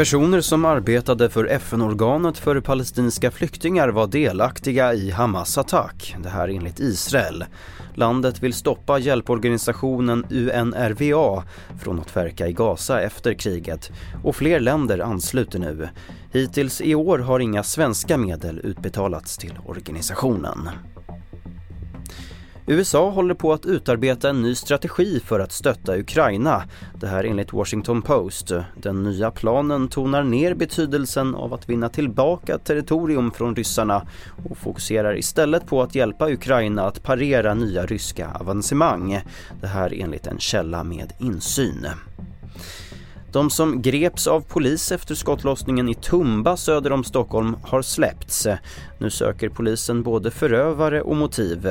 Personer som arbetade för FN-organet för palestinska flyktingar var delaktiga i Hamas attack. Det här enligt Israel. Landet vill stoppa hjälporganisationen UNRWA från att verka i Gaza efter kriget och fler länder ansluter nu. Hittills i år har inga svenska medel utbetalats till organisationen. USA håller på att utarbeta en ny strategi för att stötta Ukraina. Det här enligt Washington Post. Den nya planen tonar ner betydelsen av att vinna tillbaka territorium från ryssarna och fokuserar istället på att hjälpa Ukraina att parera nya ryska avancemang. Det här enligt en källa med insyn. De som greps av polis efter skottlossningen i Tumba söder om Stockholm har släppts. Nu söker polisen både förövare och motiv.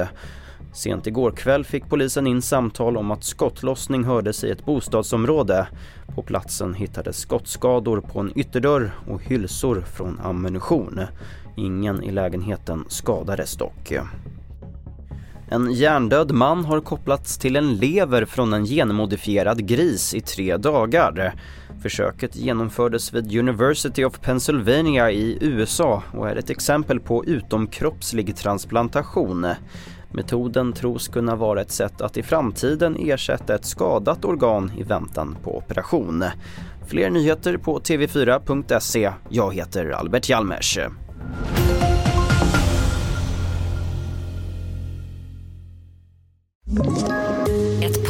Sent igår kväll fick polisen in samtal om att skottlossning hördes i ett bostadsområde. På platsen hittades skottskador på en ytterdörr och hylsor från ammunition. Ingen i lägenheten skadades dock. En hjärndöd man har kopplats till en lever från en genmodifierad gris i tre dagar. Försöket genomfördes vid University of Pennsylvania i USA och är ett exempel på utomkroppslig transplantation. Metoden tros kunna vara ett sätt att i framtiden ersätta ett skadat organ i väntan på operation. Fler nyheter på tv4.se. Jag heter Albert Hjalmers.